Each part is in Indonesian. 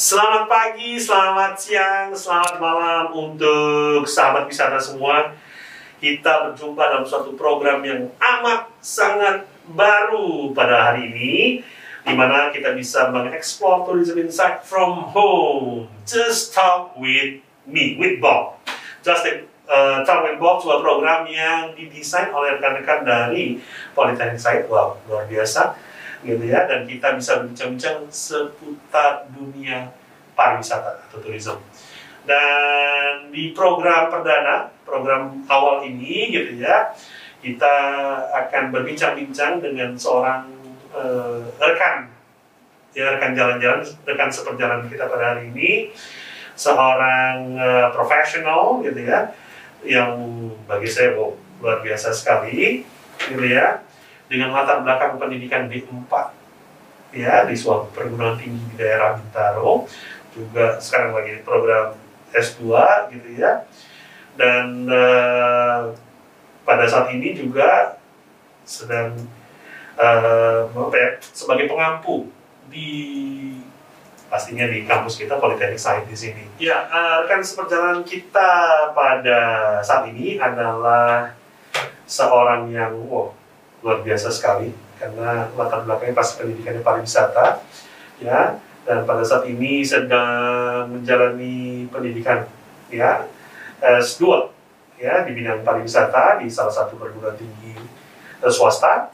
Selamat pagi, selamat siang, selamat malam untuk sahabat wisata semua. Kita berjumpa dalam suatu program yang amat sangat baru pada hari ini di mana kita bisa mengeksplor tourism insight from home. Just talk with me, with Bob. Just uh, talk with Bob, sebuah program yang didesain oleh rekan-rekan dari Politeknik Insight. Wow, luar biasa gitu ya. Dan kita bisa berbincang-bincang seputar dunia pariwisata atau tourism dan di program perdana program awal ini gitu ya kita akan berbincang-bincang dengan seorang uh, rekan. Ya rekan jalan-jalan rekan seperjalanan kita pada hari ini. Seorang uh, profesional gitu ya yang bagi saya oh, luar biasa sekali gitu ya dengan latar belakang pendidikan D4 ya di suatu perguruan tinggi di daerah Bintaro juga sekarang lagi program S2 gitu ya dan uh, pada saat ini juga sedang uh, sebagai pengampu di pastinya di kampus kita Politeknik Sains di sini. Ya, uh, rekan seperjalanan kita pada saat ini adalah seorang yang wow, luar biasa sekali karena latar belakangnya pasti pendidikannya pariwisata ya. Dan pada saat ini sedang menjalani pendidikan ya. S2 ya di bidang pariwisata di salah satu perguruan tinggi uh, swasta.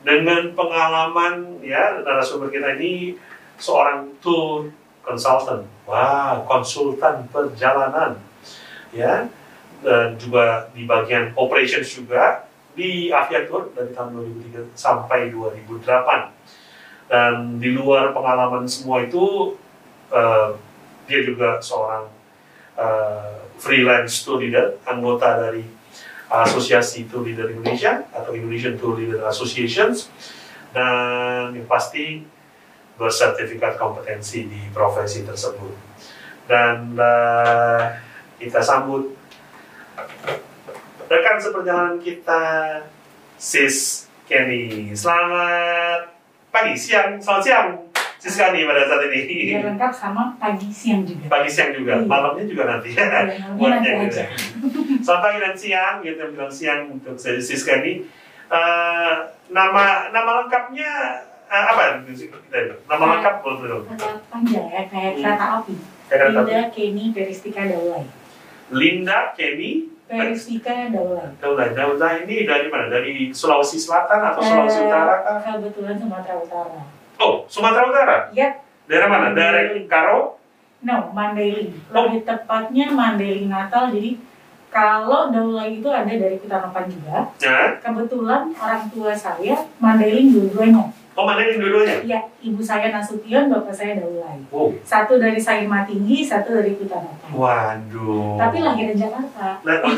Dengan pengalaman ya narasumber kita ini seorang tour consultant wah konsultan perjalanan ya. Dan juga di bagian operations juga di Aviatur dari tahun 2003 sampai 2008 dan di luar pengalaman semua itu uh, dia juga seorang uh, freelance tour leader anggota dari Asosiasi Tour Leader Indonesia atau Indonesian Tour Leader Associations. Dan yang pasti bersertifikat kompetensi di profesi tersebut. Dan uh, kita sambut rekan seperjalanan kita Sis Kenny. Selamat pagi, siang, selamat siang. Sis Kenny pada saat ini. Biar lengkap sama pagi siang juga. Pagi siang juga, Iya. malamnya juga nanti. Malamnya nanti gitu. aja. Selamat pagi dan siang, gitu bilang siang untuk Sis Kenny. Eh, nama nama lengkapnya eh, apa? Nama Nah. lengkap boleh? Agak panjang ya, kayak Hmm. kereta api. Linda Kenny Peristika Daulay. Linda Kenny Peristika Daulay. Daulay. Daulay ini dari mana? Dari Sulawesi Selatan atau Sulawesi Eh, Utara? kah? Kebetulan Sumatera Utara. Oh, Sumatera Utara. Ya, Daerah mana? Daerah Mandailing. Karo? no, Mandailing. Oh. Lebih tepatnya Mandailing Natal. Jadi kalau Daulay itu ada dari Kutanopan juga. Ya. Kebetulan orang tua saya Mandailing dua-duanya. Oh, mana yang dua-duanya? Ya, ibu saya Nasution, bapak saya Daulay. Oh, Satu dari Sairma Tinggi, satu dari Kutanopan. waduh. Tapi lahir di Jakarta. Nah, oh.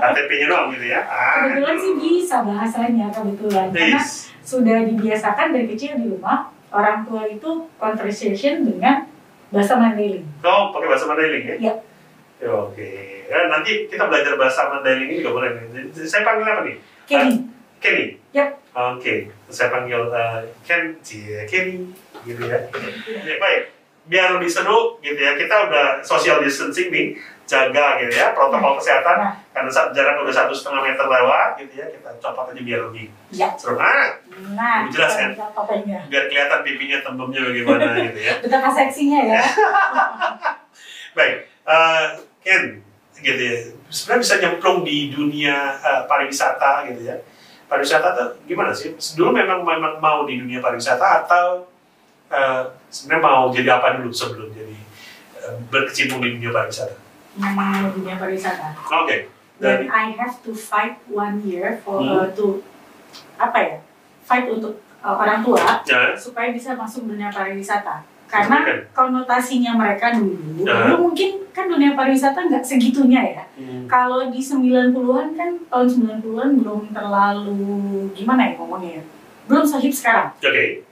KTP-nya doang gitu ya? Ah, Kebetulan sih bisa bahasanya kebetulan karena sudah dibiasakan dari kecil di rumah orang tua itu conversation dengan bahasa Mandailing. Oh, pakai bahasa Mandailing ya? Iya. Ya, Oke. Eh, nanti kita belajar bahasa Mandailing ini juga boleh. Saya panggil apa nih? Kenny, Kenny? Yap. Oke. Saya panggil eh, Ken, Cie, Kenny, gitu ya. ya. Baik. Biar lebih seru gitu ya, kita udah social distancing nih, jaga gitu ya, protokol kesehatan. Nah. Karena jarak udah satu setengah meter lewat gitu ya, kita copot aja biar lebih ya. seru. Ah, Nah, Lebih jelas, kan? topengnya. biar kelihatan pipinya tembemnya bagaimana gitu ya. Betapa seksinya ya. Baik, eh, Ken, gitu ya. Sebenarnya bisa nyemplung di dunia eh, pariwisata gitu ya. Pariwisata tuh gimana sih? Dulu memang memang mau di dunia pariwisata atau eh, sebenarnya mau jadi apa dulu sebelum jadi eh, berkecimpung di dunia pariwisata? Namanya dunia pariwisata. Oke, Dan dari I have to fight one year for Hmm. uh, to apa ya? Fight untuk uh, orang tua ya, supaya bisa masuk dunia pariwisata. Karena Oke. konotasinya mereka dulu, Ya. dulu mungkin kan dunia pariwisata nggak segitunya ya. hmm, Kalau di 90-an kan tahun 90-an belum terlalu gimana ya ngomongnya ya. Belum sehip sekarang. oke,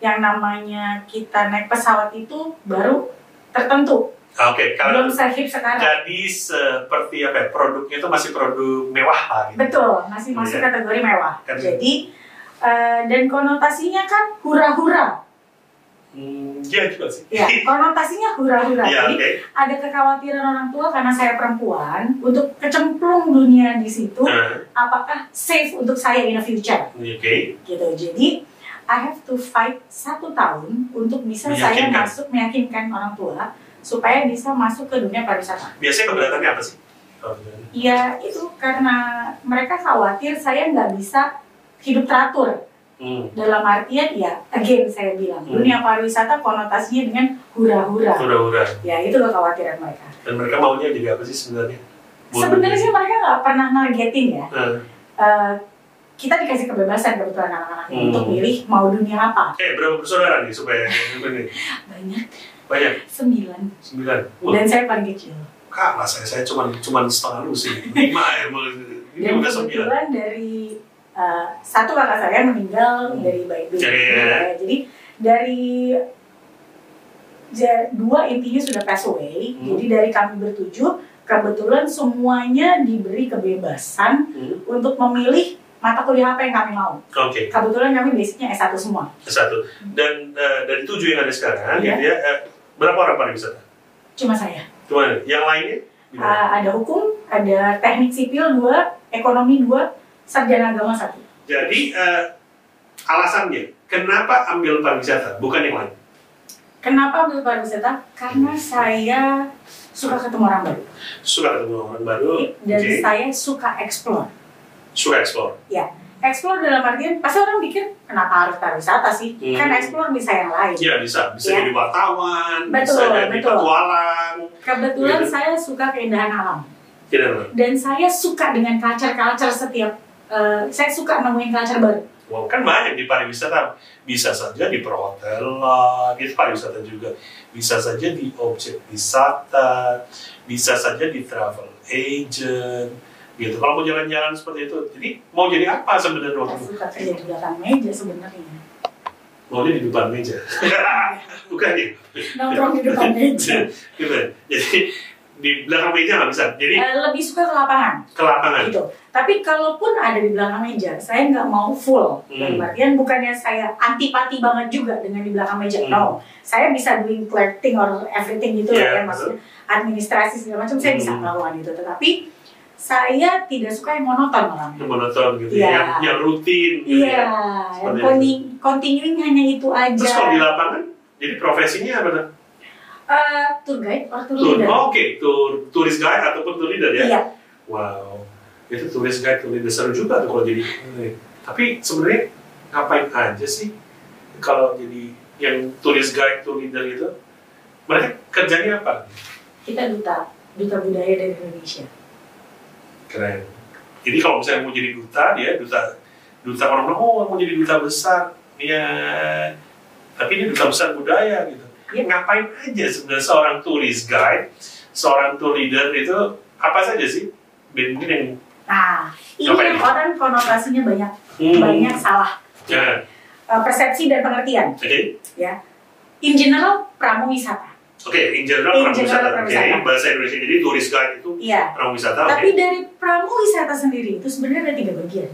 Yang namanya kita naik pesawat itu baru tertentu. oke. Kalau Belum sehip sekarang. jadi seperti apa? ya, Produknya itu masih produk mewah lah gitu. Betul, masih masuk Iya. kategori mewah. Kan- Jadi eh, dan konotasinya kan hura-hura. Hmm, iya juga sih. Ya, konotasinya hura-hura. Iya, Jadi oke. ada kekhawatiran orang tua karena saya perempuan untuk kecemplung dunia di situ, Nah, apakah safe untuk saya in the future? Oke. Gitu. Jadi I have to fight satu tahun untuk bisa saya masuk meyakinkan orang tua supaya bisa masuk ke dunia pariwisata. Biasanya keberatannya apa sih? Oh, Ya itu karena mereka khawatir saya nggak bisa hidup teratur. Hmm. Dalam artian ya, again saya bilang, Hmm. dunia pariwisata konotasinya dengan hura-hura. Hura-hura. Ya itu kekhawatiran mereka. Dan mereka maunya jadi apa sih sebenarnya? Buat Sebenarnya sih mereka nggak pernah nargetin ya. Nah, Eh, kita dikasih kebebasan kebetulan anak-anak Hmm. untuk milih mau dunia apa. eh berapa bersaudara nih supaya ini Banyak, banyak sembilan. sembilan. Wah, Dan saya paling kecil. kalah saya saya cuma cuma setengah lu sih. Lima ya, ini udah sembilan. dari eh, satu kakak saya meninggal Hmm. dari bayi bayi. Jadi, ya. Jadi dari dua intinya sudah pass away. Hmm. Jadi dari kami bertujuh kebetulan semuanya diberi kebebasan Hmm. untuk memilih mata kuliah apa yang kami mau. Oke, Kebetulan kami basicnya S1 semua. satu. Dan eh, dari tujuh yang ada sekarang, Iya. gitu ya, eh, berapa orang pariwisata? Cuma saya. Cuma yang lainnya? Uh, ada hukum, ada teknik sipil dua, ekonomi dua, sarjana agama satu. Jadi eh, alasannya kenapa ambil pariwisata bukan yang lain? Kenapa ambil pariwisata? Karena saya suka ketemu orang baru Suka ketemu orang baru, dan oke. saya suka explore. suka explore. Explore dalam artian pasti orang pikir kenapa harus pariwisata sih? Hmm. Kan explore bisa yang lain. Iya bisa, bisa Ya. jadi wartawan, Betul, bisa jadi betul. petualang, Kebetulan Gitu. saya suka keindahan alam tidak apa. dan saya suka dengan culture-culture setiap. Uh, saya suka nemuin culture baru. Wow, kan banyak di pariwisata. Bisa saja di perhotelan, itu pariwisata juga. Bisa saja di objek wisata, bisa saja di travel agent, gitu. Kalau mau jalan-jalan seperti itu, jadi mau jadi apa sebenarnya waktu itu? suka kerja di belakang meja sebenarnya. Maunya di depan meja, bukan ya? Nongkrong di depan meja. gitu. Jadi di belakang meja nggak bisa. Jadi Eh, lebih suka ke lapangan. ke lapangan. gitu. Tapi kalaupun ada di belakang meja, saya nggak mau full. Hmm. Dalam artian bukannya saya antipati banget juga dengan di belakang meja. Hmm. No, saya bisa doing clerking or everything gitu Iya, lah ya, maksudnya administrasi segala macam saya bisa Hmm. melakukan itu. Tetapi saya tidak suka yang monoton orangnya. Yang monoton gitu, Iya. yang, yang rutin gitu Iya, ya. yang continu- continuing hanya itu aja. Terus kalau di lapangan, jadi profesinya apa Eh, tour guide or tour Tour, leader? oh, oke, tour, turis guide ataupun tour leader ya? Iya, Wow, itu turis guide, tour leader seru juga tuh kalau jadi. eh, Tapi sebenarnya ngapain aja sih kalau jadi yang turis guide, tour leader itu? Mereka kerjanya apa? kita duta, duta budaya dari Indonesia. Keren. Jadi kalau misalnya mau jadi duta, dia duta duta orang bilang, oh mau jadi duta besar, ya. Tapi ini duta besar budaya gitu. Iya. Ngapain aja sebenarnya seorang turis guide, seorang tour leader itu apa saja sih? Mungkin yang Nah, ini Ngapain? yang orang konotasinya banyak, hmm, banyak salah. Ya, Eh, persepsi dan pengertian. oke. In general, pramuwisata. Oke, in general In general Oke, pramuwisata. bahasa Indonesia. Jadi turis guide itu Iya. pramuwisata. Oke. Tapi dari pramuwisata sendiri itu sebenarnya ada tiga bagian.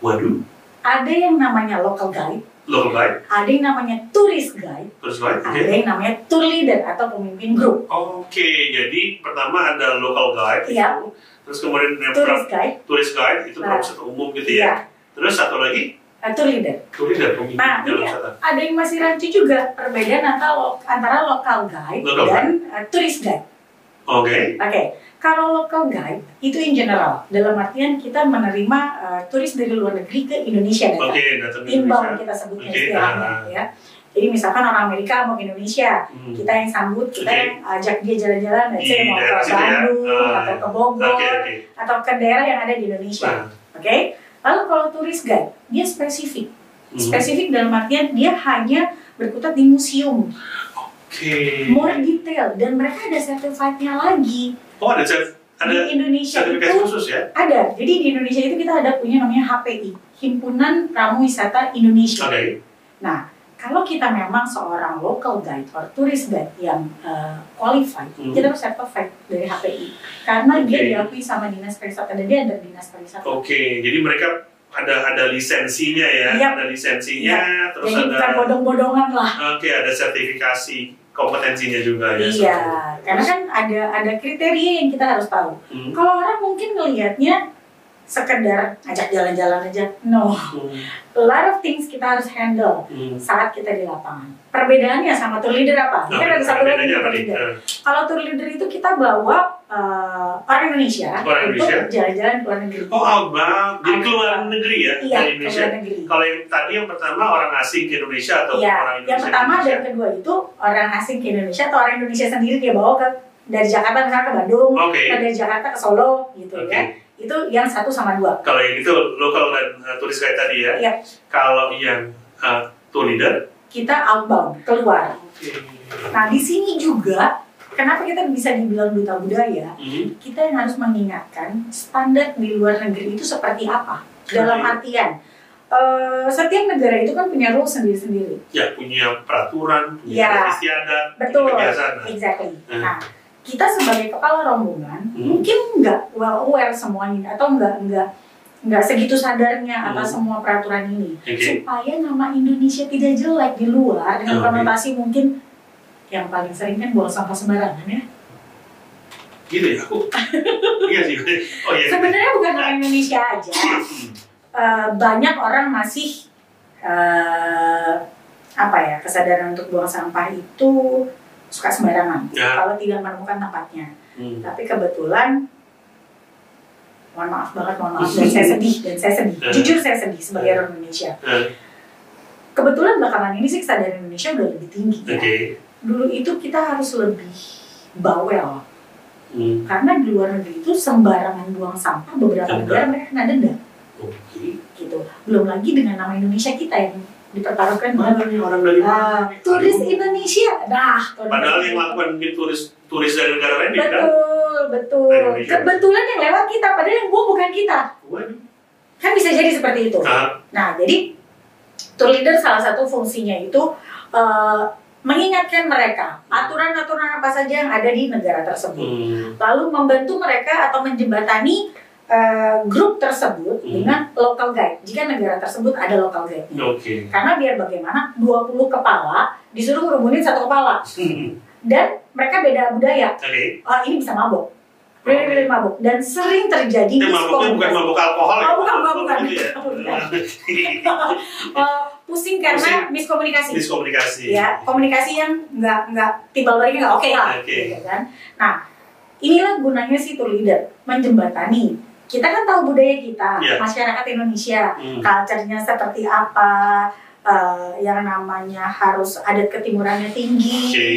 Waduh, Ada yang namanya local guide, local guide, ada yang namanya tourist guide, tourist guide. Ada yang namanya tour leader atau pemimpin grup. Oke, jadi pertama ada local guide. Iya. itu. Terus kemudian Tourist guide, turis guide itu Nah. pramuwisata umum gitu iya, ya. Terus satu lagi eh, tour leader. turis dan pemimpin Nah, dalam wisata. ada yang masih rancu juga perbedaan antara, lo- antara local guide Local dan eh, tourist guide. Oke. Oke, kalau local guide itu in general, dalam artian kita menerima eh, turis dari luar negeri ke Indonesia datang. Oke, datang ke Inbound Indonesia. kita sebutnya Oke, istilahnya ah. ya. Jadi misalkan orang Amerika mau ke Indonesia, Hmm. kita yang sambut, kita Oke. yang ajak dia jalan-jalan, let's say Di mau ke ya. Bandung Ah. atau ke Bogor Oke, oke. atau ke daerah yang ada di Indonesia, Nah, oke? Lalu kalau turis guide, dia spesifik, hmm. spesifik dalam artian dia hanya berkutat di museum, Oke. more detail dan mereka ada certified-nya lagi. Oh, ada chef, ada di Indonesia itu khusus ya? ada. Jadi di Indonesia itu kita ada punya namanya HPI, Himpunan Pramuwisata Indonesia. Oke. Nah, kalau kita memang seorang local guide or tourist guide yang uh, qualified, Hmm. kita harus certified dari HPI. Karena dia Oke. diakui sama dinas pariwisata dan dia ada dinas pariwisata. Oke, jadi mereka ada ada lisensinya ya, Yap. ada lisensinya, terus Jadi ada bukan bodong-bodongan lah. oke ada sertifikasi kompetensinya juga ya. Iya, karena kan ada ada kriteria yang kita harus tahu. Hmm. Kalau orang mungkin ngelihatnya sekedar ajak jalan-jalan aja. No, Hmm. a lot of things kita harus handle Hmm. saat kita di lapangan. Perbedaannya sama tour leader apa? Ini kan ada satu lagi tour leader. Kalau tour leader itu kita bawa uh, orang Indonesia Orang untuk Indonesia? jalan-jalan ke luar negeri. Oh, outbound, di Ada. keluar negeri ya, iya, dari ke Indonesia. luar negeri. Kalau yang tadi yang pertama orang asing ke Indonesia atau Iya, orang Indonesia? yang ke pertama Indonesia? dan kedua itu orang asing ke Indonesia atau orang Indonesia sendiri dia bawa ke dari Jakarta misalnya ke Bandung, Oke. atau dari Jakarta ke Solo gitu Oke. ya. Itu yang satu sama dua. Kalau yang itu lokal dan uh, turis guide tadi ya. Iya. Kalau yang uh, tour leader, Kita outbound keluar. Nah di sini juga kenapa kita bisa dibilang duta budaya? hmm, Kita yang harus mengingatkan standar di luar negeri itu seperti apa. Dalam artian eh, setiap negara itu kan punya rules sendiri-sendiri. ya punya peraturan, punya Ya, adat istiadat, Betul, punya kebiasaan. Exactly. Hmm. Nah, kita sebagai kepala rombongan Hmm. mungkin nggak well aware semuanya atau nggak nggak nggak segitu sadarnya Hmm. atas semua peraturan ini Oke. supaya nama Indonesia tidak jelek di luar dengan Oke. konotasi mungkin yang paling sering kan buang sampah sembarangan ya. Gitu ya, aku. iya sih. Oh iya. Sebenarnya bukan orang Indonesia aja. Eh, banyak orang masih eh, apa ya kesadaran untuk buang sampah itu suka sembarangan Ya. kalau tidak menemukan tempatnya. Hmm. Tapi kebetulan mohon maaf banget, mohon maaf dan saya sedih dan saya sedih. Eh. Jujur saya sedih sebagai orang Indonesia. Eh, Kebetulan belakangan ini sih kesadaran Indonesia udah lebih tinggi ya. Dulu itu kita harus lebih bawel Hmm. karena di luar negeri itu sembarangan buang sampah beberapa negara mereka kena denda Oke. gitu. Belum lagi dengan nama Indonesia kita yang dipertaruhkan dengan Mana nih orang dari mana? turis Aduh. Indonesia. Nah, Padahal yang melakukan mungkin turis turis dari negara lain ya kan? betul, betul. Indonesia. Kebetulan yang lewat kita, padahal yang buang bukan kita. Waduh. Kan bisa jadi seperti itu. Ah, Nah, jadi tour leader salah satu fungsinya itu eh, mengingatkan mereka aturan-aturan apa saja yang ada di negara tersebut. hmm. Lalu membantu mereka atau menjembatani eh, grup tersebut Hmm. dengan local guide. Jika negara tersebut ada local guide. Oke. Karena biar bagaimana 20 kepala disuruh ngerumunin satu kepala Hmm. dan mereka beda budaya. Oke. Oh, ini bisa mabok. Boleh mabok dan sering terjadi Itu mabuknya bukan mabuk alkohol ya? Oh, bukan, bukan, bukan. Gitu ya? Bukan. Pusing karena Pusing. miskomunikasi. Miskomunikasi. ya komunikasi yang nggak nggak timbal baliknya nggak oke lah Oke. gitu kan nah inilah gunanya si tour leader menjembatani kita kan tahu budaya kita Iya. masyarakat Indonesia Hmm. culture-nya seperti apa eh, yang namanya harus adat ketimurannya tinggi Oke.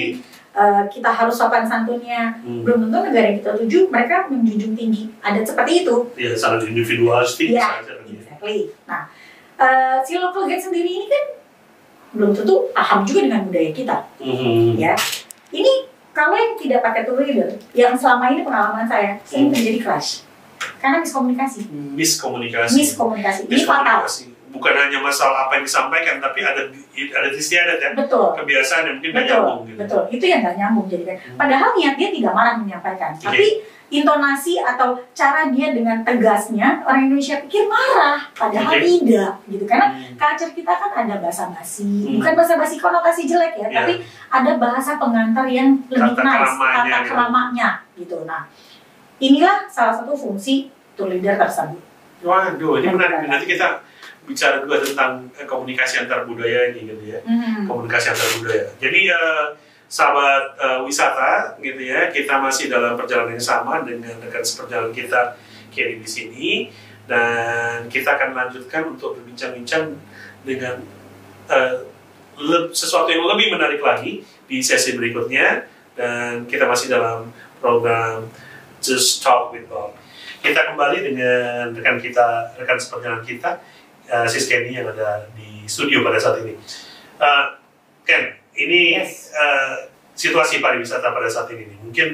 eh, kita harus sopan santunnya Hmm. belum tentu negara yang kita tuju mereka menjunjung tinggi adat seperti itu Ya, sangat individualistik Iya. Exactly. Nah, eh, si local guide sendiri ini kan belum tentu paham juga dengan budaya kita, Hmm. ya. Ini kalau yang tidak pakai tour leader, yang selama ini pengalaman saya sering Hmm. terjadi clash karena miskomunikasi. Miskomunikasi. Miskomunikasi ini fatal. Bukan hanya masalah apa yang disampaikan, tapi ada ada istiadat ya. Betul. Kebiasaan yang mungkin Betul, nyambung gitu. betul. Itu yang nggak nyambung jadi kan. Hmm. Padahal niat dia tidak marah menyampaikan, Oke. tapi intonasi atau cara dia dengan tegasnya orang Indonesia pikir marah, padahal Oke. tidak, gitu. Karena Hmm. culture kita kan ada bahasa basi, Hmm. bukan bahasa basi konotasi jelek ya, Ya. tapi ada bahasa pengantar yang lebih Kata nice, keramanya kata gitu. keramanya gitu. Nah, inilah salah satu fungsi tour leader tersebut. Waduh, ini menarik. Nanti kita bicara juga tentang eh, komunikasi antar budaya ini gitu ya. Hmm. Komunikasi antar budaya. Jadi eh, sahabat eh, wisata gitu ya, kita masih dalam perjalanan yang sama dengan rekan seperjalanan kita Kenny di sini dan kita akan lanjutkan untuk berbincang-bincang dengan eh, le- sesuatu yang lebih menarik lagi di sesi berikutnya dan kita masih dalam program Just Talk with Bob. Kita kembali dengan rekan kita, rekan seperjalanan kita, uh, Sis Kenny yang ada di studio pada saat ini. Uh, Ken, ini Yes. uh, situasi pariwisata pada saat ini. nih. Mungkin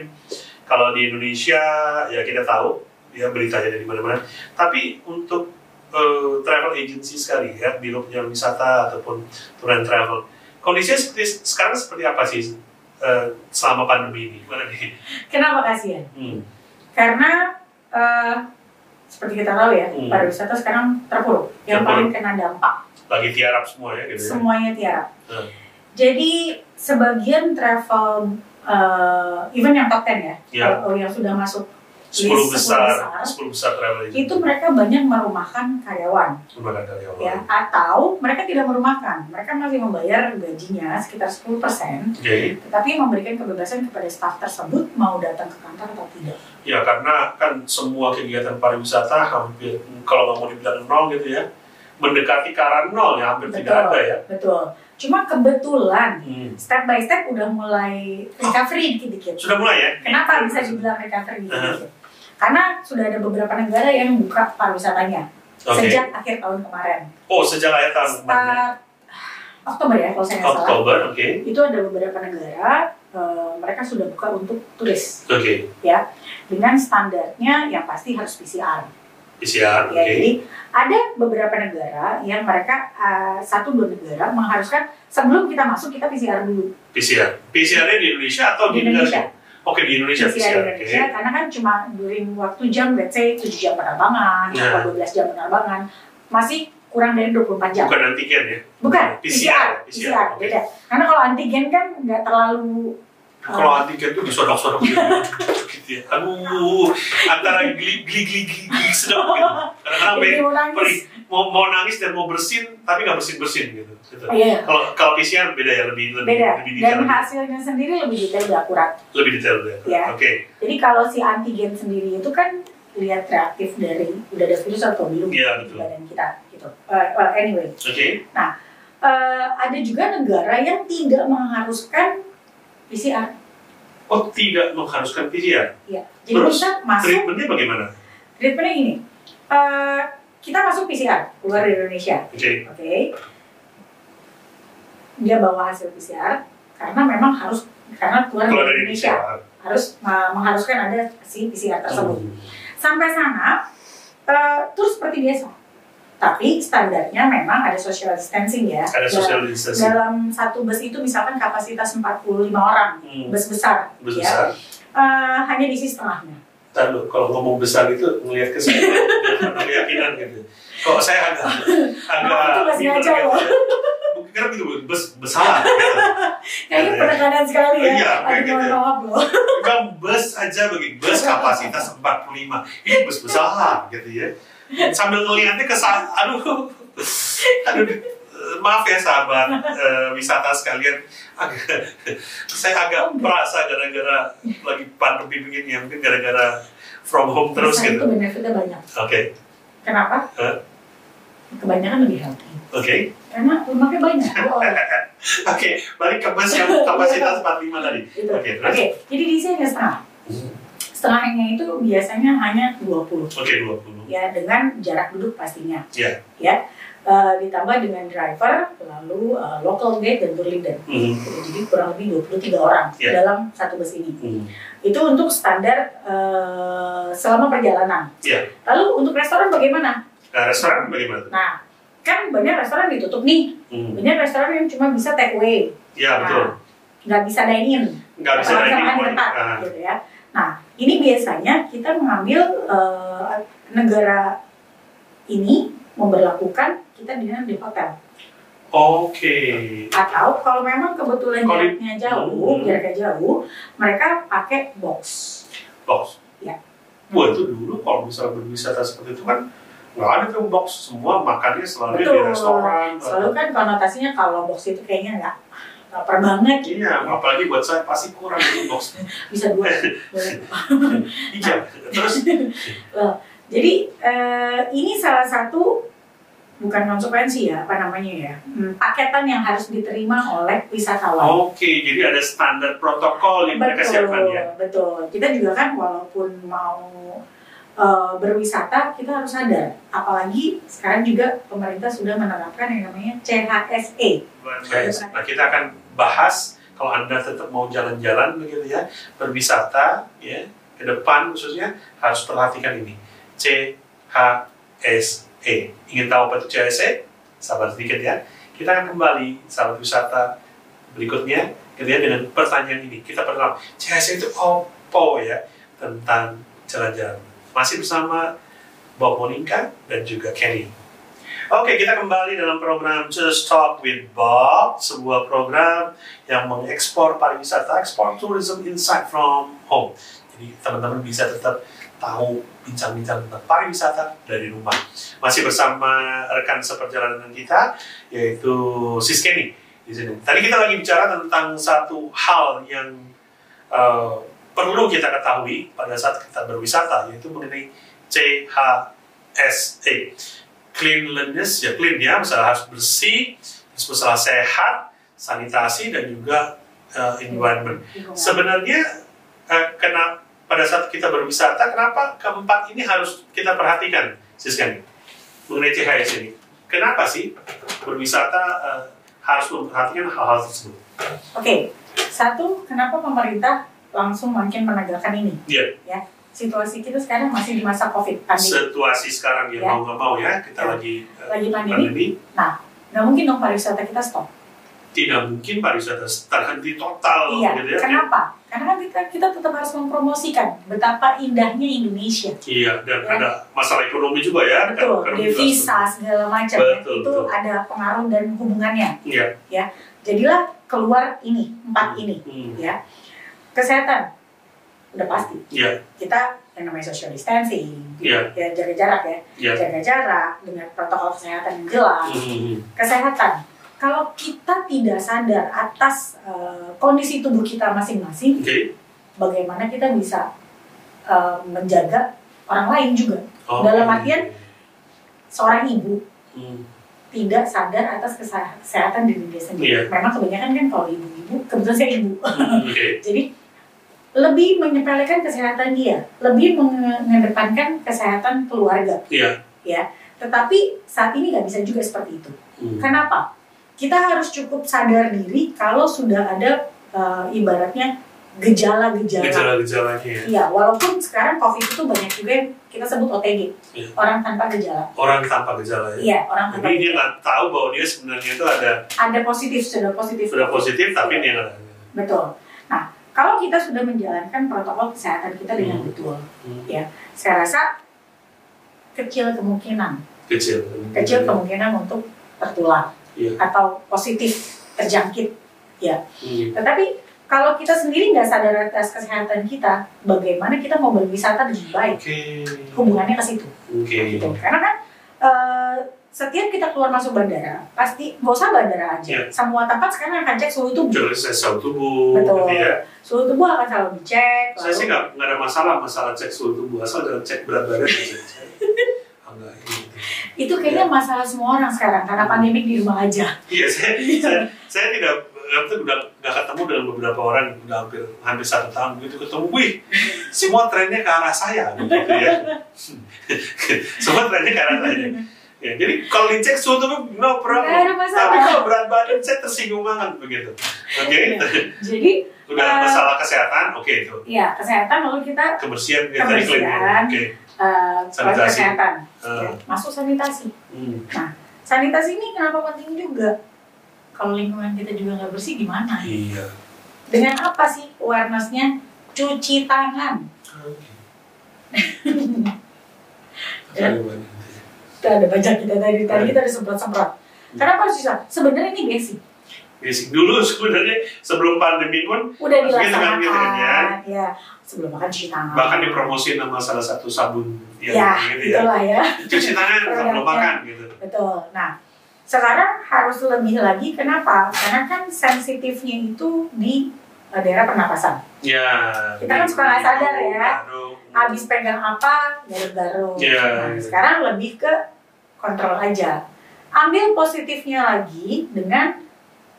kalau di Indonesia ya kita tahu ya beritanya dari mana-mana. Tapi untuk uh, travel agency sekali ya, biro penjualan wisata ataupun tour and travel, kondisinya seperti sekarang seperti apa sih uh, selama pandemi ini? Gimana nih? Kenapa kasihan? Hmm. Karena eh, seperti kita tahu ya, Hmm. pariwisata sekarang terpuruk. Yang Terpuruk. paling kena dampak Lagi tiarap semua ya gitu ya. semuanya tiarap. Hmm. Jadi sebagian travel eh, even yang top 10 ya, kalau yang sudah masuk 10 list besar, 10 besar, 10 besar travel agent. itu mereka banyak merumahkan karyawan Lembaga karyawan. ya atau mereka tidak merumahkan mereka masih membayar gajinya sekitar 10% Oke. tetapi memberikan kebebasan kepada staf tersebut mau datang ke kantor atau tidak Ya karena kan semua kegiatan pariwisata hampir kalau nggak mau dibilang nol gitu ya, mendekati ke arah nol ya hampir tidak ada ya. betul cuma kebetulan Hmm. step by step udah mulai recovery dikit-dikit Sudah mulai ya? kenapa bisa dibilang recovery dikit-dikit karena sudah ada beberapa negara yang buka pariwisatanya Oke. sejak akhir tahun kemarin Oh sejak akhir tahun kemarin. ya? start Oktober ya kalau saya nggak salah Oktober, oke. itu ada beberapa negara eh, mereka sudah buka untuk turis Oke. dengan standarnya yang pasti harus PCR. PCR, Ya, oke. jadi ada beberapa negara yang mereka eh, satu dua negara mengharuskan sebelum kita masuk kita PCR dulu PCR. PCR-nya di Indonesia atau di di negara? Oke di Indonesia PCR PCR. Indonesia karena kan cuma during waktu jam let's say 7 jam penerbangan Ya. atau 12 jam penerbangan masih kurang dari 24 jam. Bukan antigen ya? Bukan, PCR, PCR, PCR, PCR, oke. beda. Karena kalau antigen kan nggak terlalu Kalau antigen tuh disodok-sodok gitu, gitu ya. Aduh, antara geli geli geli geli, geli sedap gitu. Kadang-kadang Jadi be- mau mau mau nangis dan mau bersin tapi nggak bersin bersin gitu. gitu. Oh, iya. Kalau kalau PCR beda ya lebih lebih beda lebih dan detail. hasilnya sendiri lebih detail lebih akurat. lebih detail ya. Ya. Oke. Jadi kalau si antigen sendiri itu kan lihat reaktif dari udah ada virus atau belum Iya, di badan kita gitu. Eh, well, anyway, Oke. eh, ada juga negara yang tidak mengharuskan PCR. Oh tidak mengharuskan PCR. Ya. Jadi Terus, kita masuk Treatmentnya bagaimana? treatmentnya ini. Eh, kita masuk PCR keluar dari Indonesia, Oke. oke? Dia bawa hasil PCR karena memang harus karena keluar Kalau dari dari Indonesia PCR. harus uh, mengharuskan ada si PCR tersebut. Hmm. Sampai sana, uh, terus seperti biasa. Tapi standarnya memang ada social distancing ya. Ada social distancing. Dalam satu bus itu misalkan kapasitas 45 orang, Hmm. bus besar. Bus ya. besar. Uh, hanya diisi setengahnya. Ntar lu, kalau ngomong besar itu ngelihat ke saya keyakinan gitu. Kalau saya agak agak Oh, itu nggak sengaja gitu, loh. ya. Bukan karena gitu bes besar. Gitu. Kayaknya Iya. penekanan sekali ya. Iya, kayak gitu. loh. Bukan bus aja begini, bus kapasitas 45. Ini bus besar gitu ya. Sambil ngelihatnya ke sana, aduh, aduh, maaf ya sahabat eh, wisata sekalian, agak, saya agak merasa gara-gara lagi pandemi begini ya, mungkin gara-gara from home terus Besar gitu. itu benefitnya banyak. Oke, Kenapa? Hah? Kebanyakan lebih healthy. oke, Karena lemaknya banyak. Oke, balik ke yang kapasitas 45 tadi. Oke, Oke, terus? jadi di sini setengah. Setengahnya itu biasanya hanya 20. Oke, 20. ya dengan jarak duduk pastinya. Iya. Ya, Eh, ditambah dengan driver, lalu eh, local guide dan tour leader. Hmm. Jadi kurang lebih 23 orang Iya. dalam satu bus ini. Hmm. Itu untuk standar eh, selama perjalanan. Iya. Lalu untuk restoran bagaimana? Nah, restoran bagaimana? Nah, kan banyak restoran ditutup nih. Hmm. Banyak restoran yang cuma bisa take away, Ya, betul. nggak bisa dine in. Nggak bisa makan ketat, Ah. gitu ya. Nah, ini biasanya kita mengambil eh, negara ini memberlakukan kita dinner di hotel. Oke. Atau kalau memang kebetulan di- jaraknya jauh, Hmm. jaraknya jauh, mereka pakai box. Box. Ya. Wah itu dulu kalau misalnya berwisata seperti itu kan nggak ada tuh box semua makannya selalu di Betul. restoran. Selalu kan konotasinya kalau box itu kayaknya nggak lapar banget. Iya, apalagi buat saya pasti kurang itu box. Bisa dua. Iya. Terus Jadi eh, ini salah satu bukan konsekuensi ya, apa namanya ya, hmm, paketan yang harus diterima oleh wisatawan. oke, jadi ada standar protokol yang mereka siapkan ya. betul. Kita juga kan walaupun mau eh, berwisata, kita harus sadar. Apalagi sekarang juga pemerintah sudah menerapkan yang namanya CHSE. Nah kita akan bahas kalau anda tetap mau jalan-jalan begitu ya berwisata ya ke depan khususnya harus perhatikan ini CHSE. Ingin tahu apa itu CHSE? Sabar sedikit ya. Kita akan kembali sahabat wisata berikutnya gitu ya dengan pertanyaan ini. Kita pertama CHSE itu apa ya tentang jalan-jalan. Masih bersama Bob Monica dan juga Kenny. Oke, kita kembali dalam program Just Talk with Bob, sebuah program yang mengekspor pariwisata, ekspor tourism insight from home. Jadi teman-teman bisa tetap tahu bincang-bincang tentang pariwisata dari rumah. Masih bersama rekan seperjalanan kita, yaitu Sis Kenny di sini. Tadi kita lagi bicara tentang satu hal yang uh, perlu kita ketahui pada saat kita berwisata, yaitu mengenai CHSE cleanliness ya clean ya. Masalah harus bersih terus masalah sehat sanitasi dan juga uh, environment. Sebenarnya uh, kena pada saat kita berwisata kenapa keempat ini harus kita perhatikan Siskan mengenai CHS ini. Kenapa sih berwisata uh, harus memperhatikan hal-hal tersebut? Oke. Okay. satu kenapa pemerintah langsung makin menegakkan ini yeah. ya situasi kita sekarang masih di masa COVID pandemi. Situasi sekarang ya, ya. mau nggak mau ya, kita ya. lagi eh, lagi pandemi. pandemi. Nah, nggak mungkin dong pariwisata kita stop. Tidak mungkin pariwisata terhenti total. Iya. Gitu ya. Kenapa? Karena kan kita, kita tetap harus mempromosikan betapa indahnya Indonesia. Iya, dan ya. ada masalah ekonomi juga ya. Betul, devisa segala macam. Betul, itu betul. ada pengaruh dan hubungannya. Iya. Ya, jadilah keluar ini empat hmm. ini. Hmm. Ya, kesehatan udah pasti. Yeah. Kita yang namanya social distancing, yeah. ya jaga jarak ya, yeah. jaga jarak dengan protokol kesehatan yang jelas, mm-hmm. kesehatan. Kalau kita tidak sadar atas uh, kondisi tubuh kita masing-masing, okay. bagaimana kita bisa uh, menjaga orang lain juga. Oh, Dalam artian seorang ibu mm. tidak sadar atas kesehatan diri dia sendiri. Yeah. Memang kebanyakan kan kalau ibu-ibu, kebetulan saya ibu, mm, okay. jadi lebih menyepelekan kesehatan dia, lebih mengedepankan kesehatan keluarga. Iya. Ya, tetapi saat ini nggak bisa juga seperti itu. Hmm. Kenapa? Kita harus cukup sadar diri kalau sudah ada uh, ibaratnya gejala-gejala. Gejala-gejalanya. Ya. Iya, walaupun sekarang COVID itu banyak juga yang kita sebut OTG, ya. orang tanpa gejala. Orang tanpa gejala ya. Iya, orang tanpa. Jadi dia nggak tahu bahwa dia sebenarnya itu ada. Ada positif, sudah positif. Sudah positif, tapi ya. dia nggak. Betul. Kalau kita sudah menjalankan protokol kesehatan kita dengan hmm. betul, hmm. ya, saya rasa kecil kemungkinan, kecil, kecil kemungkinan untuk tertular ya. atau positif terjangkit, ya. Hmm. Tetapi kalau kita sendiri nggak sadar atas kesehatan kita, bagaimana kita mau berwisata dengan baik? Okay. Hubungannya ke situ, okay. gitu. Karena kan uh, setiap kita keluar masuk bandara, pasti nggak usah bandara aja. Yeah. Semua tempat sekarang akan cek suhu tubuh. Jelas suhu tubuh. Betul. Gitu ya. Suhu tubuh akan selalu dicek. Saya sih nggak nggak ada masalah masalah cek suhu tubuh asal jangan cek berat badan aja. Enggak, gitu. Itu kayaknya yeah. masalah semua orang sekarang karena pandemi di rumah aja. Iya, saya, saya, saya tidak itu udah nggak ketemu dengan beberapa orang udah hampir hampir satu tahun begitu ketemu, wih semua trennya ke arah saya gitu ya. semua trennya ke arah saya Ya, jadi kalau dicek suhu tubuh no problem. Tapi kalau berat badan saya tersinggung banget begitu. Oke. Okay? Ya. Jadi udah uh, masalah kesehatan, oke okay, itu. Iya, kesehatan lalu kita kebersihan, ya, kebersihan, oke. Okay. Uh, sanitasi. kesehatan, uh. masuk sanitasi. Hmm. Nah, sanitasi ini kenapa penting juga? Kalau lingkungan kita juga nggak bersih gimana? Iya. Dengan apa sih awarenessnya? Cuci tangan. Okay. ada baca kita tadi tadi kita ada semprot semprot. Kenapa harus bisa sebenarnya ini basic. Basic dulu sebenarnya sebelum pandemi pun udah dilaksanakan ya. ya. Sebelum makan cuci tangan. Bahkan dipromosi nama salah satu sabun yang ya, gitu ya. itulah ya. Cuci tangan sebelum makan gitu. Betul. Nah sekarang harus lebih lagi kenapa? Karena kan sensitifnya itu di daerah pernapasan ya kita kan suka nggak sadar ya habis pegang apa garuk-garuk. Yeah. Nah, sekarang lebih ke kontrol aja. Ambil positifnya lagi dengan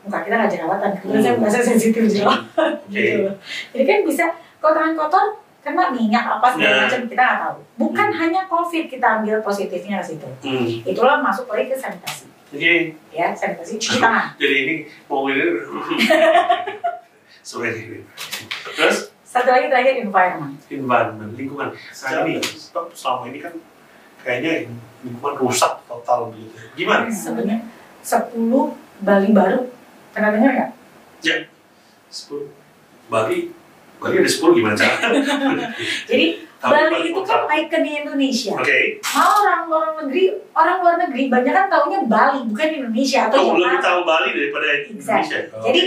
muka kita nggak jerawatan. Hmm. saya merasa sensitif jerawat. Okay. gitu. Jadi kan bisa kotoran kotor kena minyak apa segala yeah. macam kita nggak tahu. Bukan hmm. hanya COVID kita ambil positifnya ke situ. Hmm. Itulah masuk lagi ke sanitasi. Jadi ya sanitasi cuci tangan. Jadi ini mau ini. Sorry. Terus satu lagi terakhir environment. Environment, lingkungan. Nah ini, selama ini kan kayaknya lingkungan rusak total gitu. Gimana? Sebenarnya 10 Bali baru pernah dengar nggak? Ya, 10 Bali Bali ada 10 gimana cara? Jadi Tapi Bali paling itu kan kota. ikon di Indonesia. Oke. Mau orang luar negeri, orang luar negeri banyak kan taunya Bali bukan Indonesia atau Kamu lebih Jakarta. tahu Bali daripada Exactly. Indonesia. Oke. Jadi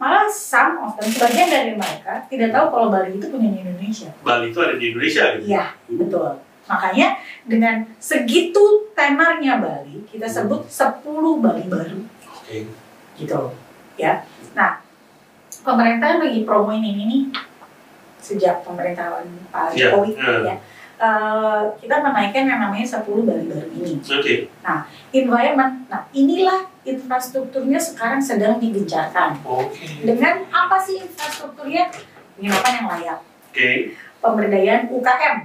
malah some of them, sebagian dari mereka tidak tahu kalau Bali itu punya Indonesia. Bali itu ada di Indonesia gitu. Iya, betul. Makanya dengan segitu tenornya Bali, kita sebut 10 Bali baru Oke. gitu. Ya. Nah, pemerintah lagi promoin ini nih sejak pemerintahan Pak Iya, Jokowi iya. ya. Eh, kita menaikkan yang namanya 10 Bali baru ini. Oke. Environment. Nah, inilah infrastrukturnya sekarang sedang digencarkan. Oke. Dengan apa sih infrastrukturnya? Penginapan yang layak, Oke. pemberdayaan UKM,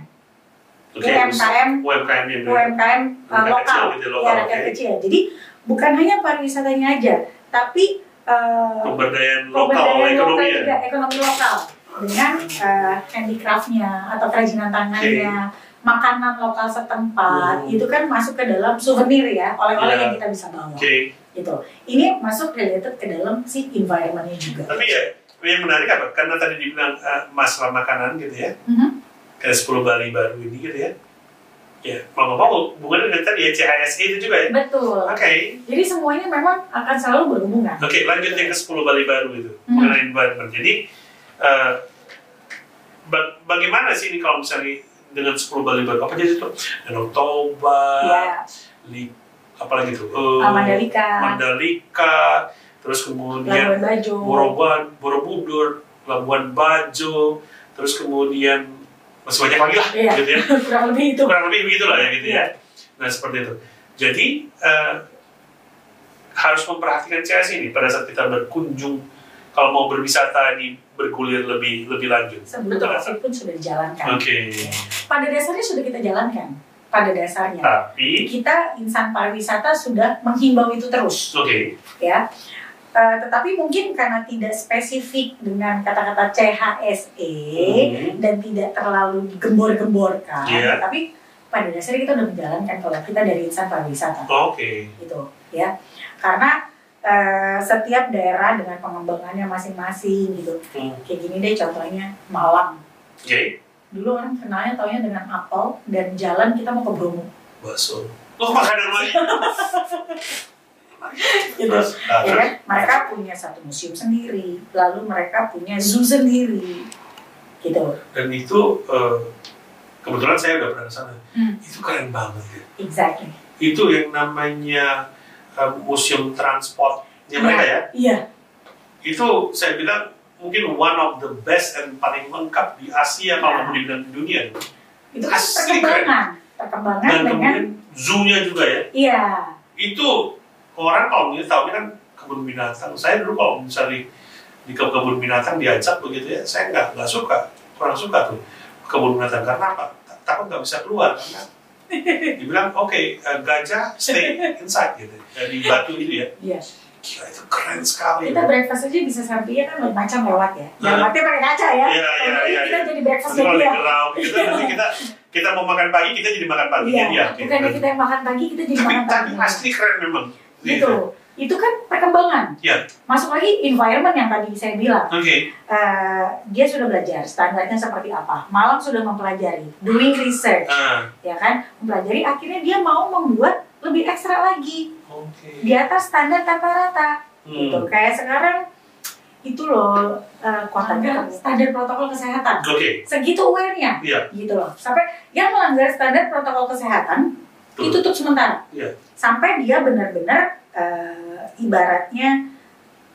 Oke. UMKM, UMKM UMKM uh, Rakyat lokal, kecil gitu, ya lokal, oke. kecil. Jadi bukan hanya pariwisatanya aja, tapi uh, pemberdayaan lokal, pemberdayaan ekonomi lokal ya. juga, ekonomi lokal dengan uh, handicraftnya atau kerajinan tangannya, makanan lokal setempat, Hmm. itu kan masuk ke dalam souvenir ya, oleh-oleh Iya. yang kita bisa bawa. Oke. Gitu. Ini masuk related ke dalam si environmentnya juga. Tapi ya yang menarik apa? Karena tadi dibilang eh, masalah makanan gitu ya. Mhm. Kayak 10 Bali baru ini gitu ya. Ya, mau mau hubungannya dengan tadi ya CHSE itu juga ya. Betul. Oke. Jadi semuanya memang akan selalu berhubungan. Oke, lanjut yang ke 10 Bali baru itu Hmm. mengenai environment. Jadi ba- bagaimana sih ini kalau misalnya dengan 10 Bali baru apa jadi itu? Danau Toba, Ya, li, apalagi tuh? Uh, Mandalika, Mandalika, terus kemudian Labuan Bajo, Borobudur, Borobudur, Labuan Bajo, terus kemudian masih banyak lagi lah, Iya. gitu ya. kurang lebih itu. Kurang lebih begitu lah ya gitu Iya. ya. Nah seperti itu. Jadi eh, harus memperhatikan CS ini pada saat kita berkunjung kalau mau berwisata di bergulir lebih lebih lanjut. Covid pun sudah dijalankan. Oke. Pada dasarnya sudah kita jalankan. Pada dasarnya Tapi kita insan pariwisata sudah menghimbau itu terus, oke. ya. Eh, tetapi mungkin karena tidak spesifik dengan kata-kata CHSE Hmm. dan tidak terlalu digembor-gemborkan, Iya. tapi pada dasarnya kita sudah menjalankan kalau kita dari insan pariwisata. Oke. gitu ya karena eh, setiap daerah dengan pengembangannya masing-masing gitu Hmm. kayak gini deh contohnya Malang Oke. Dulu orang kenalnya taunya dengan apel dan jalan kita mau ke Bromo Bakso. Oh makanan lagi. gitu Terus, ah, ya terus. kan mereka punya satu museum sendiri lalu mereka punya zoo sendiri gitu dan itu eh, kebetulan saya udah pernah ke sana. Hmm. Itu keren banget ya. exactly Itu yang namanya eh, museum transportnya mereka ya. iya Itu saya bilang mungkin one of the best and paling lengkap di Asia kalau Ya. mau dibilang di dunia. itu kan Asli perkembangan perkembangan Dan dengan kemudian zoo-nya juga ya. iya Itu orang kalau misalnya tahu kan kebun binatang. Saya dulu kalau misalnya di ke- kebun binatang diajak begitu ya, saya nggak nggak suka, kurang suka tuh kebun binatang karena apa? Ta- Takut nggak bisa keluar karena dibilang oke eh, gajah stay inside gitu ya, di batu itu ya. iya Gila itu keren sekali. kita breakfast aja bisa sampai ya kan macam lewat ya Nah. lewatnya pakai kaca ya Iya, iya, iya, kita iya. jadi breakfast jadi di ya kita nanti kita kita mau makan pagi kita jadi makan pagi iya dia. bukannya kita yang makan pagi kita jadi Tapi makan tapi pagi asli keren memang. gitu itu kan perkembangan Iya. masuk lagi environment yang tadi saya bilang Oke. Eh, dia sudah belajar standarnya seperti apa Malang sudah mempelajari doing research Ah, ya kan mempelajari akhirnya dia mau membuat lebih ekstra lagi Oke. di atas standar tata rata gitu Hmm. kayak sekarang itu loh eh, kotanya standar protokol kesehatan Oke. segitu aware-nya Iya. gitu loh sampai yang melanggar standar protokol kesehatan Betul. ditutup sementara Iya. sampai dia benar-benar eh, ibaratnya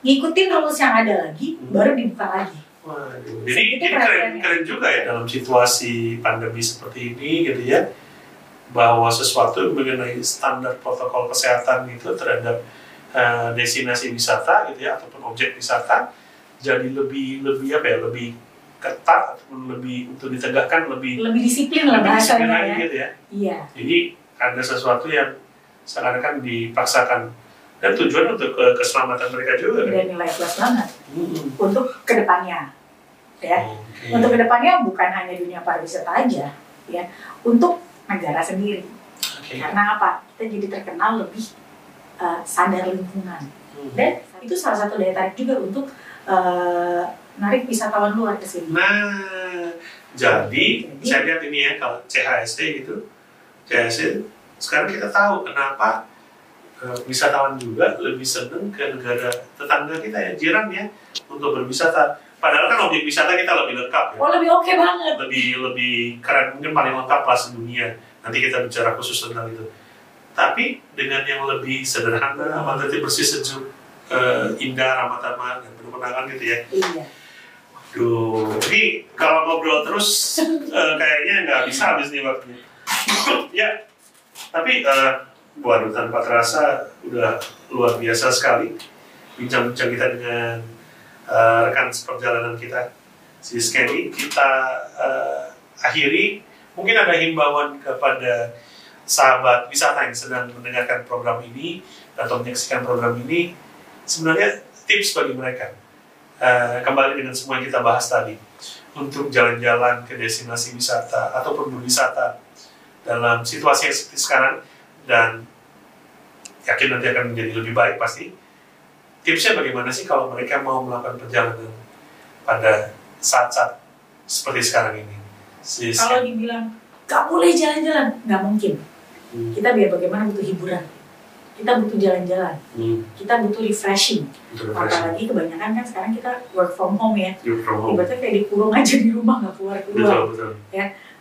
ngikutin rules yang ada lagi Hmm. baru dibuka lagi Waduh. Jadi ini keren, keren juga ya dalam situasi pandemi seperti ini gitu ya bahwa sesuatu mengenai standar protokol kesehatan itu terhadap eh, destinasi wisata gitu ya ataupun objek wisata jadi lebih lebih apa ya lebih ketat ataupun lebih untuk ditegakkan lebih lebih disiplin lah bahasanya ya. gitu ya. Iya. Jadi ada sesuatu yang seakan-akan dipaksakan. Dan tujuan untuk ke- keselamatan mereka juga kan. dan nilai plus banget. Hmm. untuk ke depannya ya. Oke. untuk ke depannya bukan hanya dunia pariwisata aja ya. Untuk negara sendiri Oke. karena apa kita jadi terkenal lebih uh, sadar lingkungan Hmm. dan itu salah satu daya tarik juga untuk uh, menarik wisatawan luar ke sini. Nah, jadi, Jadi- saya lihat ini ya kalau CHSD gitu, CHSD sekarang kita tahu kenapa eh, wisatawan juga lebih seneng ke negara tetangga kita ya, jiran ya, untuk berwisata. Padahal kan objek wisata kita lebih lengkap ya, Oh lebih oke banget. lebih lebih keren mungkin paling lengkap kelas dunia. Nanti kita bicara khusus tentang itu. Tapi dengan yang lebih sederhana, nanti bersih sejuk, eh, indah, ramah tamah, dan penuh kenangan gitu ya. Iya. Duh, ini kalau ngobrol terus eh, kayaknya nggak bisa habis nih waktunya. ya, tapi eh, waduh tanpa terasa udah luar biasa sekali bincang-bincang kita dengan eh, rekan perjalanan kita si Skenny. Kita eh, akhiri, mungkin ada himbauan kepada sahabat wisata yang sedang mendengarkan program ini atau menyaksikan program ini. Sebenarnya tips bagi mereka Eh, kembali dengan semua yang kita bahas tadi untuk jalan-jalan ke destinasi wisata ataupun berwisata dalam situasi yang seperti sekarang dan yakin nanti akan menjadi lebih baik pasti tipsnya bagaimana sih kalau mereka mau melakukan perjalanan pada saat-saat seperti sekarang ini si Kalau dibilang gak boleh jalan-jalan, nggak mungkin. Hmm, Kita biar bagaimana butuh hiburan. Kita butuh jalan-jalan. hmm, Kita butuh refreshing. betul, refreshing. Apalagi kebanyakan kan sekarang kita work from home ya. You from home. Ibaratnya kayak dikurung aja di rumah nggak keluar betul keluar. betul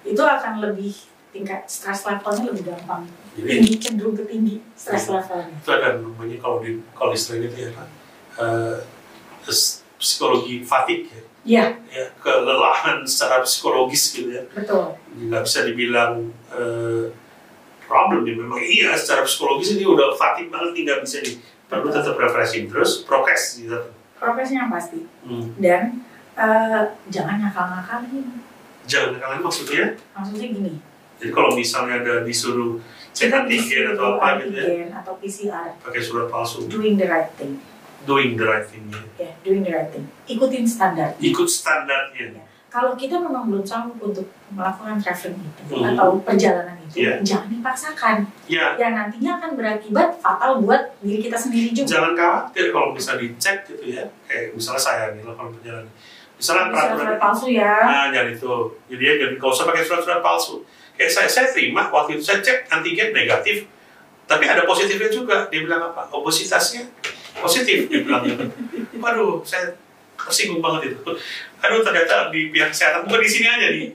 Itu akan lebih tingkat stress levelnya lebih gampang. jadi Tinggi cenderung ke tinggi stress levelnya. itu ada namanya kalau di kalau istilahnya itu ya eh, s- psikologi fatigue ya, Iya ya kelelahan secara psikologis gitu ya betul. nggak bisa dibilang eh, problem ya memang iya secara psikologis ini udah fatigue banget nih nggak bisa nih perlu tetap refreshing terus prokes gitu Progresnya yang pasti. hmm. Dan eh, jangan ngakal-ngakalin. jangan kalian maksudnya Maksudnya gini, jadi kalau misalnya ada disuruh cek antigen atau apa gitu ya atau PCR, pakai surat palsu doing the right thing. doing the right thing ya. Ya, doing the right thing. Ikutin standar. ikut standarnya Kalau kita memang belum sanggup untuk melakukan traveling itu Mhm. atau perjalanan itu, Iya. jangan dipaksakan. ya Yang nantinya akan berakibat fatal buat diri kita sendiri juga. jangan khawatir kalau bisa dicek gitu ya kayak misalnya saya nih kalau perjalanan misalnya peraturan surat palsu ya. nah jangan itu jadi ya jadi kalau usah pakai surat-surat palsu kayak saya saya terima waktu itu saya cek antigen negatif tapi ada positifnya juga. Dia bilang apa? Obesitasnya positif dia bilang gitu. Waduh saya tersinggung banget itu. Aduh ternyata di pihak kesehatan bukan di sini aja nih.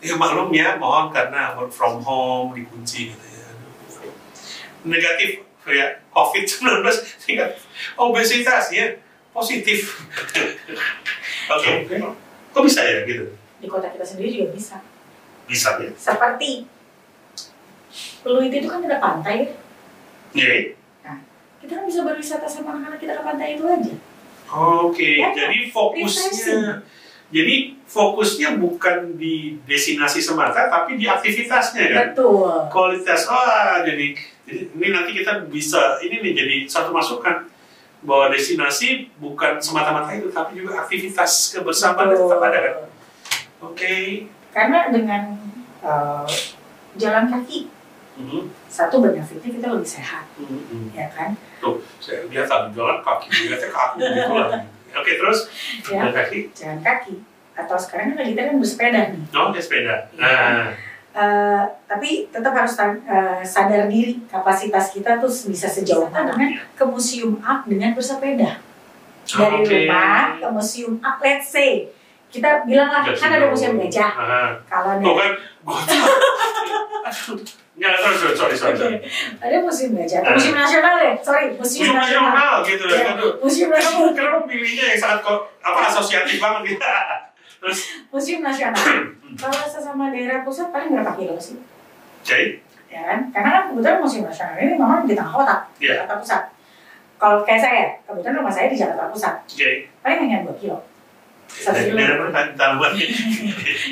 Ya maklum ya mohon karena work from home dikunci gitu ya. Negatif ya COVID-19 negatif obesitas ya positif. Oke. Kok bisa ya gitu? Di kota kita sendiri juga bisa. Bisa ya Seperti Pluit itu kan ada pantai. Iya. Kita kan bisa berwisata sama anak-anak kita ke pantai itu aja. oke Ya, jadi fokusnya refreshing. jadi fokusnya bukan di destinasi semata tapi di aktivitasnya kan Betul. kualitas wah jadi, jadi ini nanti kita bisa ini nih jadi satu masukan bahwa destinasi bukan semata-mata itu tapi juga aktivitas kebersamaan tetap ada kan oke Karena dengan uh, jalan kaki, Mhm, satu benefitnya kita lebih sehat, mhm, mhm. ya kan? tuh saya lihat jalan kaki lihatnya kaki gitu lagi oke terus Ya, jalan kaki jalan kaki. Atau sekarang kan kita kan bersepeda nih. oh ya sepeda Iya. nah Uh, tapi tetap harus uh, sadar diri kapasitas kita tuh bisa sejauh mana dengan ke museum up dengan bersepeda dari Oke. rumah ke museum up let's say kita bilang lah Gajah kan ada dulu. museum gajah Ah, kalau ada kan gua ya sorry sorry sorry sorry, sorry. ada museum gajah atau museum nasional ya sorry museum, Museum nasional. gitu ya aduh. museum nasional. Kenapa pilihnya yang sangat kok apa asosiatif banget gitu? Terus? Museum nasional. Kalau sesama daerah pusat paling berapa kilo sih? Jadi ya kan? Karena kan kebetulan museum nasional ini memang di tengah kota Iya. Jakarta Pusat. Kalau kayak saya kebetulan rumah saya di Jakarta Pusat. Jadi paling hanya dua kilo satu kilo.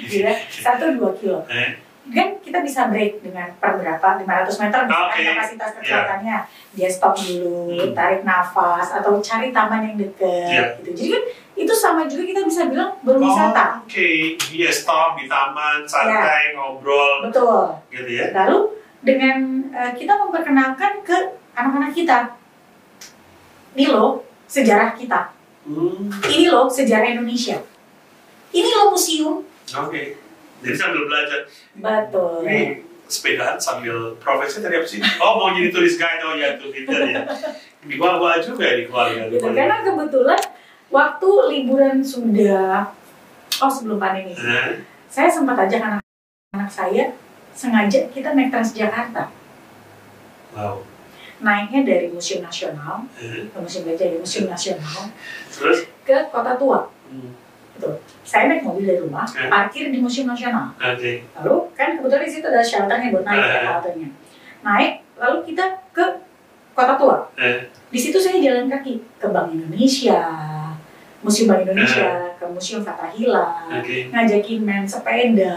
Gila, satu dua kilo. Eh. kan kita bisa break dengan per berapa? 500 meter misalkan Oke. kapasitas kesehatannya dia stop dulu Hmm. tarik nafas atau cari taman yang deket Iya. gitu. Jadi kan itu sama juga kita bisa bilang berwisata. Oh, Oke, dia stop di taman santai ngobrol betul. gitu ya. lalu dengan eh, kita memperkenalkan ke anak-anak kita. Nih loh sejarah kita Hmm, Ini loh sejarah Indonesia. Ini loh museum. Oke. Jadi sambil belajar. Betul. Ini sepedaan sambil profesi tadi apa sih? Oh mau jadi turis guide oh ya tuh gitu ya. Dibawa juga ya di keluarga. di Gitu. Karena kebetulan waktu liburan sudah oh sebelum pandemi Eh, saya sempat ajak anak-anak saya sengaja kita naik Transjakarta. Wow. Naiknya dari Museum Nasional, Eh, ke Museum Gajah ya, Museum Nasional, Terus? ke Kota Tua. Hmm, Saya naik mobil dari rumah, Eh. parkir di Museum Nasional. Oke. Lalu kan kebetulan di situ ada shelternya buat naik ya Eh. haltenya. Naik, lalu kita ke Kota Tua. Eh, Di situ saya jalan kaki ke Bank Indonesia, Museum Bank Indonesia, ke Museum Fathahila, Oke. ngajakin main sepeda.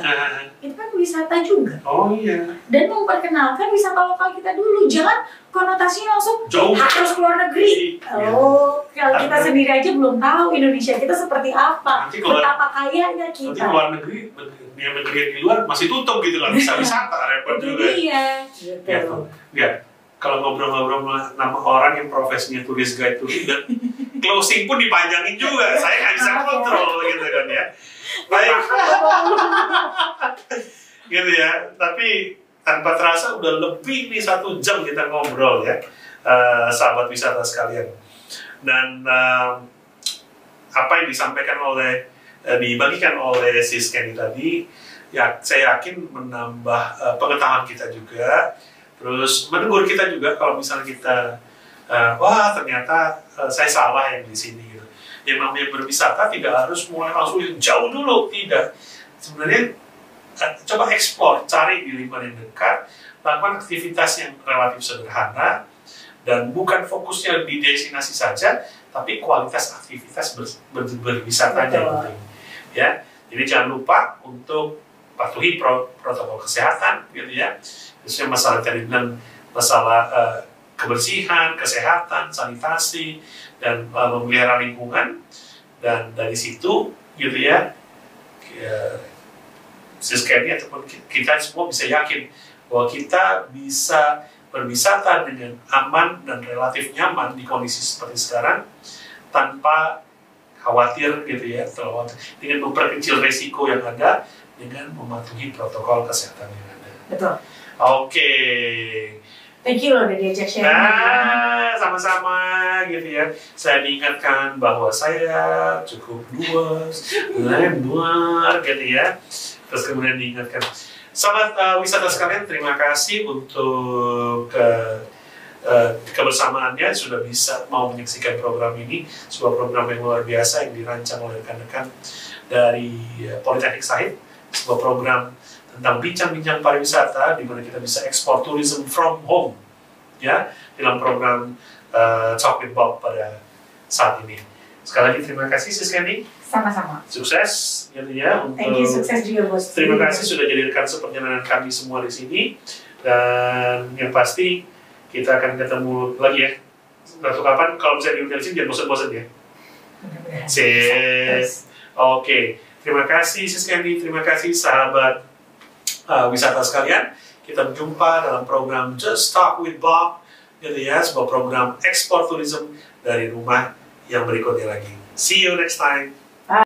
Itu kan wisata juga. Oh iya. Dan memperkenalkan wisata lokal kita dulu. Jangan konotasinya langsung Jauh. harus keluar negeri. Iya. Oh, kalau kita Karena- sendiri aja belum tahu Indonesia kita seperti apa. Nanti keluar Betapa kayanya nanti kita. keluar negeri, yang negeri di luar masih tutup gitu lah. Bisa wisata repot juga. dia. Gitu. Ya, tuh. Ya, kalau ngobrol-ngobrol nama orang yang profesinya tulis guide tulis dan closing pun dipanjangin juga. Saya nggak bisa Maaf ya. kontrol gitu kan ya. Baik, gitu ya. Tapi tanpa terasa udah lebih nih satu jam kita ngobrol ya, eh, sahabat wisata sekalian. Dan eh, apa yang disampaikan oleh eh, dibagikan oleh Sis Kenny tadi, ya saya yakin menambah eh, pengetahuan kita juga terus menegur kita juga kalau misalnya kita eh, wah ternyata eh, saya salah yang di sini gitu. Yang namanya berwisata tidak harus mulai langsung jauh dulu, tidak. Sebenarnya coba explore, cari di lingkungan yang dekat, lakukan aktivitas yang relatif sederhana dan bukan fokusnya di destinasi saja, tapi kualitas aktivitas ber, ber, berwisatanya yang penting. Ya, jadi jangan lupa untuk patuhi pro- protokol kesehatan, gitu ya khususnya masalah tadi bilang masalah eh, kebersihan, kesehatan, sanitasi, dan eh, memelihara lingkungan. Dan dari situ, gitu ya, ya Kenny ataupun ki- kita semua bisa yakin bahwa kita bisa berwisata dengan aman dan relatif nyaman di kondisi seperti sekarang tanpa khawatir gitu ya, terlalu dengan memperkecil resiko yang ada dengan mematuhi protokol kesehatan yang ada. Betul. Oke. Thank you loh udah diajak sharing. Nah, sama-sama gitu ya. Saya diingatkan bahwa saya cukup luas, lebar gitu ya. Terus kemudian diingatkan, sahabat uh, wisata sekalian, terima kasih untuk uh, uh, kebersamaannya. Sudah bisa mau menyaksikan program ini, sebuah program yang luar biasa yang dirancang oleh rekan-rekan dari uh, Politeknik Sahid, sebuah program tentang bincang-bincang pariwisata di mana kita bisa ekspor tourism from home ya dalam program uh, Talk with Bob pada saat ini. Sekali lagi terima kasih Sis Candy, Sama-sama. sukses gitu ya untuk Thank you, sukses juga bos. terima kasih sudah jadi rekan seperjalanan kami semua di sini dan yang pasti kita akan ketemu lagi ya. Suatu kapan kalau bisa diundang sini jangan bosan-bosan ya. Sip. Oke, terima kasih Sis Candy, terima kasih sahabat uh, wisata sekalian. Kita berjumpa dalam program Just Talk with Bob, gitu ya, sebuah program ekspor tourism dari rumah yang berikutnya lagi. See you next time.